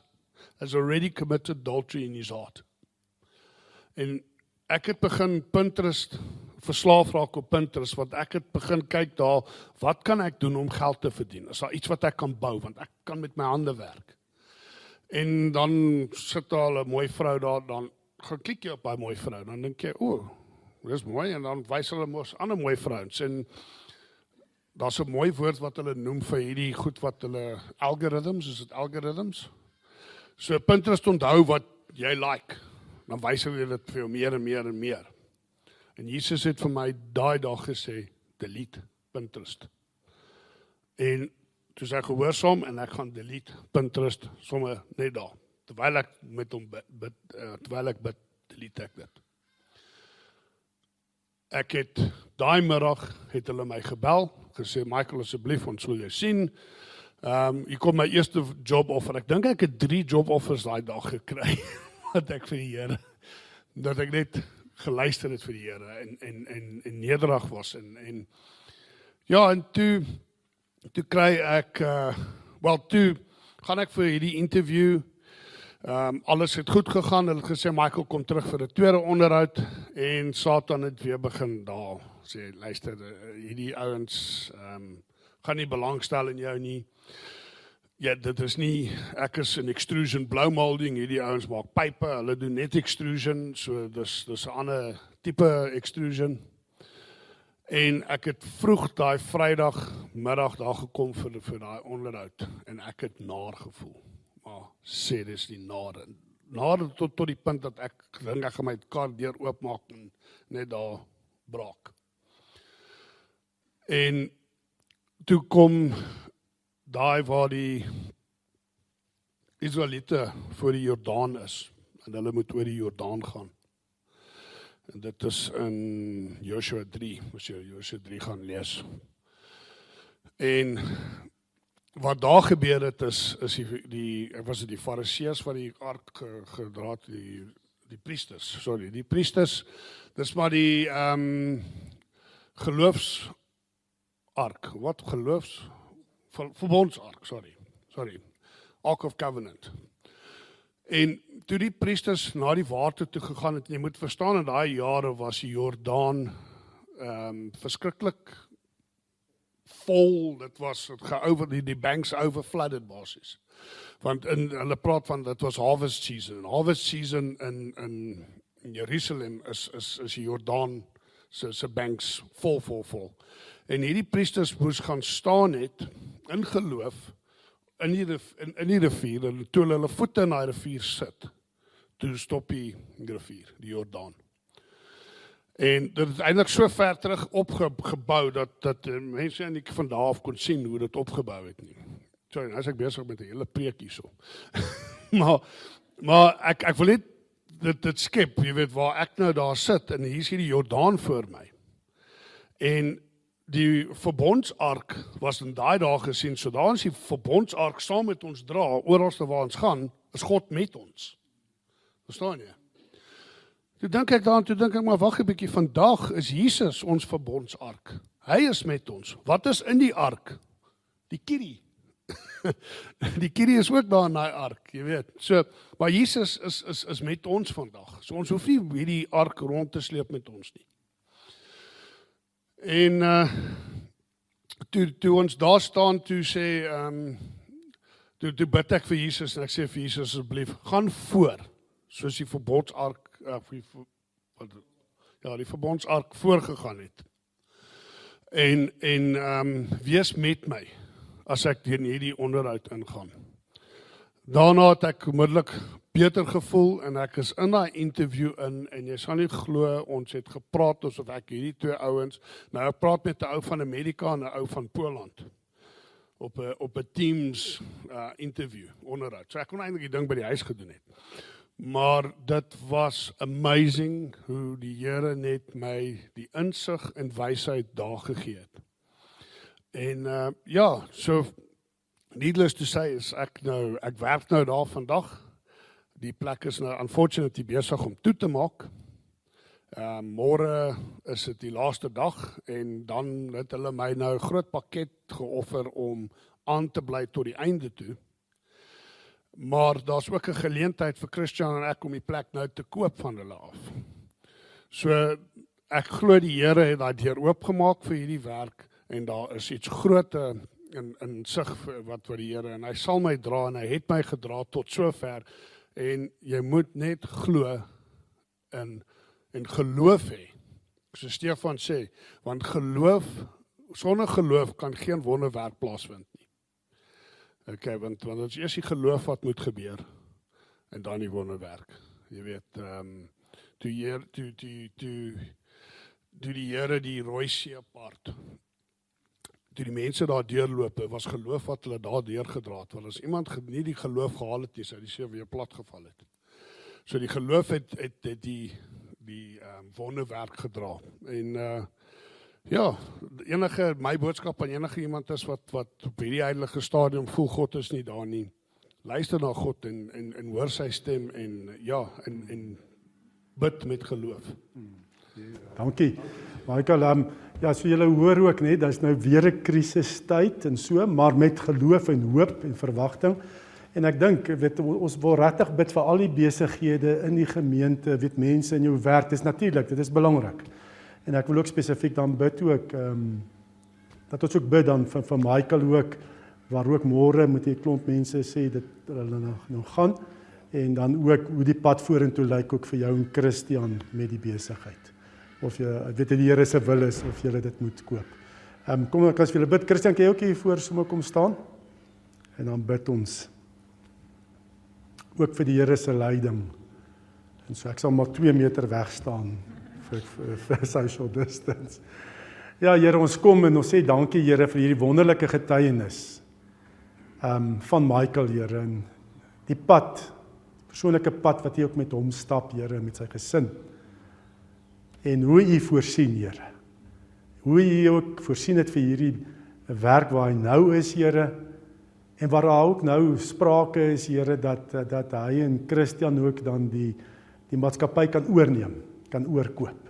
has already committed adultery in his heart. En ek het begin Pinterest verslaaf raak op Pinterest want ek het begin kyk daar wat kan ek doen om geld te verdien? Is daar iets wat ek kan bou want ek kan met my hande werk. En dan sit daar 'n mooi vrou daar dan gaan kyk jy op daai mooi vrou, dan dink jy, o, dis mooi en dan wys hulle mos ander mooi vrouens en daar's 'n mooi woord wat hulle noem vir hierdie goed wat hulle algorithms, is dit algorithms? So Pinterest onthou wat jy like, dan wys hulle dit vir jou meer en meer en meer. En Jesus het vir my daai dag gesê, delete Pinterest. En toe sê ek gehoorsaam en ek gaan delete Pinterest sommer net daar. Terwyl ek met hom bid, bid uh, terwyl ek bid, delete ek dit. Ek het daai middag het hulle my gebel, gesê Michael asseblief ons wil jou sien. Ehm um, ek kom my eerste job offer. Ek dink ek het 3 job offers daai dag gekry wat ek vir die Here dat ek net geluister het vir die Here en en en en nederig was en en ja en toe toe kry ek uh wel toe gaan ek vir hierdie interview Ehm alles het goed gegaan. Hulle het gesê Michael kom terug vir 'n tweede onderhoud en Satan het weer begin daal. Sê luister eh, hierdie ouens ehm gaan nie belangstel in jou nie. Ja, dit is nie ek is 'n extrusion blou molding. Hierdie ouens maak pype. Hulle doen net extrusion. So dis dis 'n ander tipe extrusion. En ek het vroeg daai Vrydag middag daar gekom vir vir daai onderhoud en ek het naar gevoel maar sê dis die nade. Nade tot tot die punt dat ek dink ek gaan my kar deur oopmaak en net daar braak. En toe kom daai waar die Israeliete voor die Jordaan is en hulle moet oor die Jordaan gaan. En dit is in Joshua 3, as jy Joshua 3 gaan lees. En wat daar gebeur het is is die die ek was dit die fariseërs wat die ark gedra het die die priesters sorry die priesters dis maar die ehm um, geloofs ark wat geloofs verbonds ark sorry sorry ark of covenant. En toe die priesters na die water toe gegaan het jy moet verstaan in daai jare was die Jordaan ehm um, verskriklik vol dit was dit geoor die die banks overflooded basies. Want in hulle praat van dit was harvest season harvest season in in Jerusalem is is is die Jordaan se se banks vol vol vol en hierdie priesters moes gaan staan het in geloof in die in in die rivier en toe hulle voete in daai rivier sit toe stop die rivier die Jordaan En dit is eintlik so ver terug opgebou dat dat uh, mense en ek van daar af kon sien hoe dit opgebou het nie. Sorry, nou as ek besig met 'n hele preek hierso. maar maar ek ek wil net dit dit skep, jy weet waar ek nou daar sit en hier is hierdie Jordaan voor my. En die verbondsark was in daai dae gesien, so daar is die verbondsark saam met ons dra oral waar ons gaan, is God met ons. Verstaan jy? Toe dink ek daaraan, toe dink ek maar wag 'n bietjie, vandag is Jesus ons verbondsark. Hy is met ons. Wat is in die ark? Die kierie. die kierie is ook daar in daai ark, jy weet. So, maar Jesus is is is met ons vandag. So ons hoef nie hierdie ark rond te sleep met ons nie. En uh toe toe ons daar staan toe sê ehm um, toe toe bid ek vir Jesus en ek sê vir Jesus asseblief, gaan voor soos die verbondsark uh, vir wat ja, die verbondsark voorgegaan het. En en ehm um, wees met my as ek deur hierdie onderhoud ingaan. Daarna het ek onmiddellik beter gevoel en ek is in daai interview in en jy sal nie glo ons het gepraat asof ek hierdie twee ouens nou ek praat met 'n ou van Amerika en 'n ou van Poland op 'n op 'n Teams uh interview onderhoud. So ek kon eintlik die ding by die huis gedoen het. Maar dit was amazing hoe die Here net my die insig en wysheid daar gegee het. En uh ja, so needless to say is ek nou ek werk nou daar vandag. Die plek is nou unfortunately besig om toe te maak. Ehm uh, môre is dit die laaste dag en dan het hulle my nou groot pakket geoffer om aan te bly tot die einde toe. Maar daar's ook 'n geleentheid vir Christian en ek om die plek nou te koop van hulle af. So ek glo die Here het daai deur oopgemaak vir hierdie werk en daar is iets groot in in sig wat vir die Here en hy sal my dra en hy het my gedra tot sover en jy moet net glo in en geloof hê. So Stefan sê, want geloof sonder geloof kan geen wonderwerk plaasvind nie. Okay, want want ons eers die geloof wat moet gebeur en dan die wonderwerk. Jy weet, ehm um, toe hier toe toe toe toe die Here die Rooi See apart. Toe die mense daar deurloop, was geloof wat hulle daar deurgedra het. Want as iemand nie die geloof gehad het nie, sou die see weer plat geval het. So die geloof het het, het die die ehm um, wonderwerk gedra. En uh ja, enige my boodskap aan enige iemand is wat wat op hierdie heilige stadium voel God is nie daar nie. Luister na God en en en hoor sy stem en ja, en en bid met geloof. Dankie. Michael, um, ja, so julle hoor ook net, daar's nou weer 'n krisistyd en so, maar met geloof en hoop en verwagting. En ek dink, weet ons wil regtig bid vir al die besighede in die gemeente, weet mense in jou werk, dis natuurlik, dit is belangrik. En ek wil ook spesifiek dan bid ook ehm um, dat ons ook bid dan vir vir Michael ook waar ook môre moet jy klomp mense sê dit hulle nou nou gaan en dan ook hoe die pad vorentoe lyk ook vir jou en Christian met die besigheid. Of jy weet die Here se wil is of jy dit moet koop. Ehm um, kom ek as jy bid Christian kan jy ook hier voor sommer kom staan en dan bid ons ook vir die Here se leiding. En so ek sal maar 2 meter weg staan vir, vir, vir social distance. Ja Here, ons kom en ons sê dankie Here vir hierdie wonderlike getuienis. Ehm um, van Michael Here en die pad, persoonlike pad wat hy ook met hom stap Here met sy gesin. En hoe u voorsien Here. Hoe u ook voorsien het vir hierdie werk waar hy nou is Here en waar daar ook nou sprake is Here dat dat hy en Christian ook dan die die maatskappy kan oorneem kan oorkoop.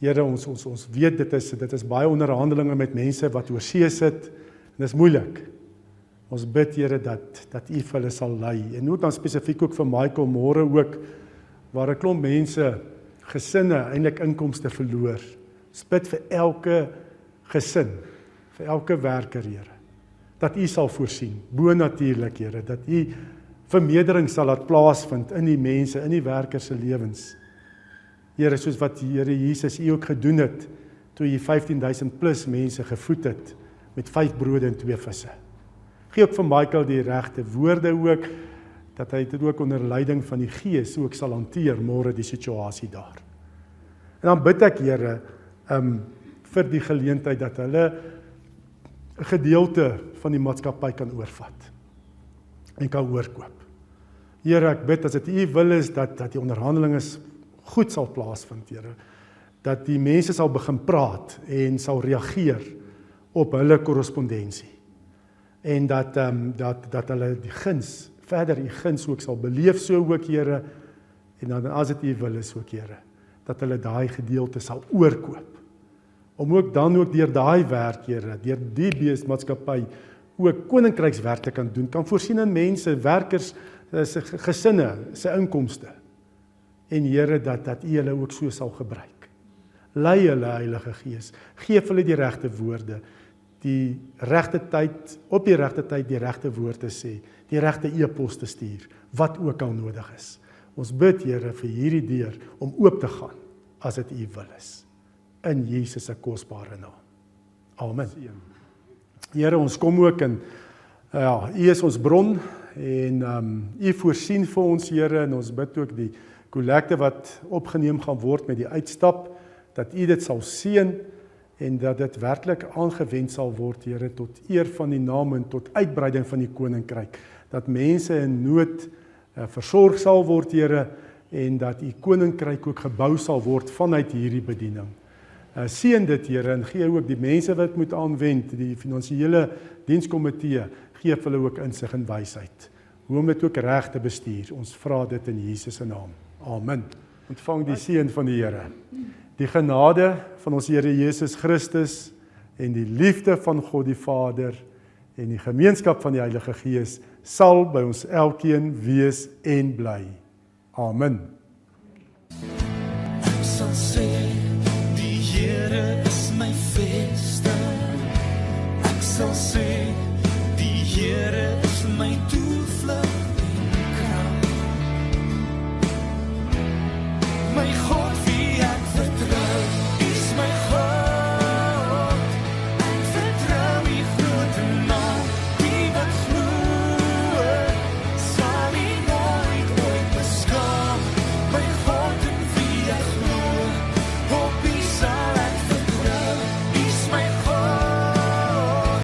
Here ons ons ons weet dit is dit is baie onderhandelinge met mense wat oor see sit en dit is moeilik. Ons bid Here dat dat U vir hulle sal lei en nou dan spesifiek ook vir Michael môre ook waar 'n klomp mense gesinne eintlik inkomste verloor. Ons bid vir elke gesin, vir elke werker Here dat U sal voorsien. Bo natuurlik Here dat U vermeerdering sal laat plaasvind in die mense, in die werkers se lewens. Here soos wat die Here Jesus u ook gedoen het toe hy 15000 plus mense gevoed het met 5 brode en 2 visse. Gee ook vir Michael die regte woorde ook dat hy dit ook onder leiding van die Gees ook sal hanteer môre die situasie daar. En dan bid ek Here um vir die geleentheid dat hulle 'n gedeelte van die maatskappy kan oorvat en kan oorkoop. Here, ek bid as dit U wil is dat dat die onderhandelinge goed sal plaasvind, Here. Dat die mense sal begin praat en sal reageer op hulle korrespondensie. En dat ehm um, dat dat hulle die guns, verder die guns ook sal beleef so ook, Here. En dan as dit U wil is ook, Here, dat hulle daai gedeelte sal oorkoop. Om ook dan ook deur daai werk, Here, deur die beesmaatskappy ook koninkrykswerk te kan doen, kan voorsien in mense, werkers se gesinne, se inkomste en Here dat dat U hulle ook so sal gebruik. Lei hulle Heilige Gees, gee hulle die regte woorde, die regte tyd, op die regte tyd die regte woord te sê, die regte e-pos te stuur, wat ook al nodig is. Ons bid Here vir hierdie deur om oop te gaan as dit U wil is in Jesus se kosbare naam. Amen. Here, ons kom ook in ja, U is ons bron en ehm um, U voorsien vir ons Here en ons bid ook die kollekte wat opgeneem gaan word met die uitstap dat U dit sal seën en dat dit werklik aangewend sal word Here tot eer van die naam en tot uitbreiding van die koninkryk dat mense in nood uh, versorg sal word Here en dat U koninkryk ook gebou sal word vanuit hierdie bediening. Uh, seën dit Here en gee ook die mense wat moet aanwend die finansiële dienskomitee gee hulle ook insig en wysheid hoe om dit ook reg te bestuur. Ons vra dit in Jesus se naam. Amen. Ontvang die seën van die Here. Die genade van ons Here Jesus Christus en die liefde van God die Vader en die gemeenskap van die Heilige Gees sal by ons elkeen wees en bly. Amen. Thank you.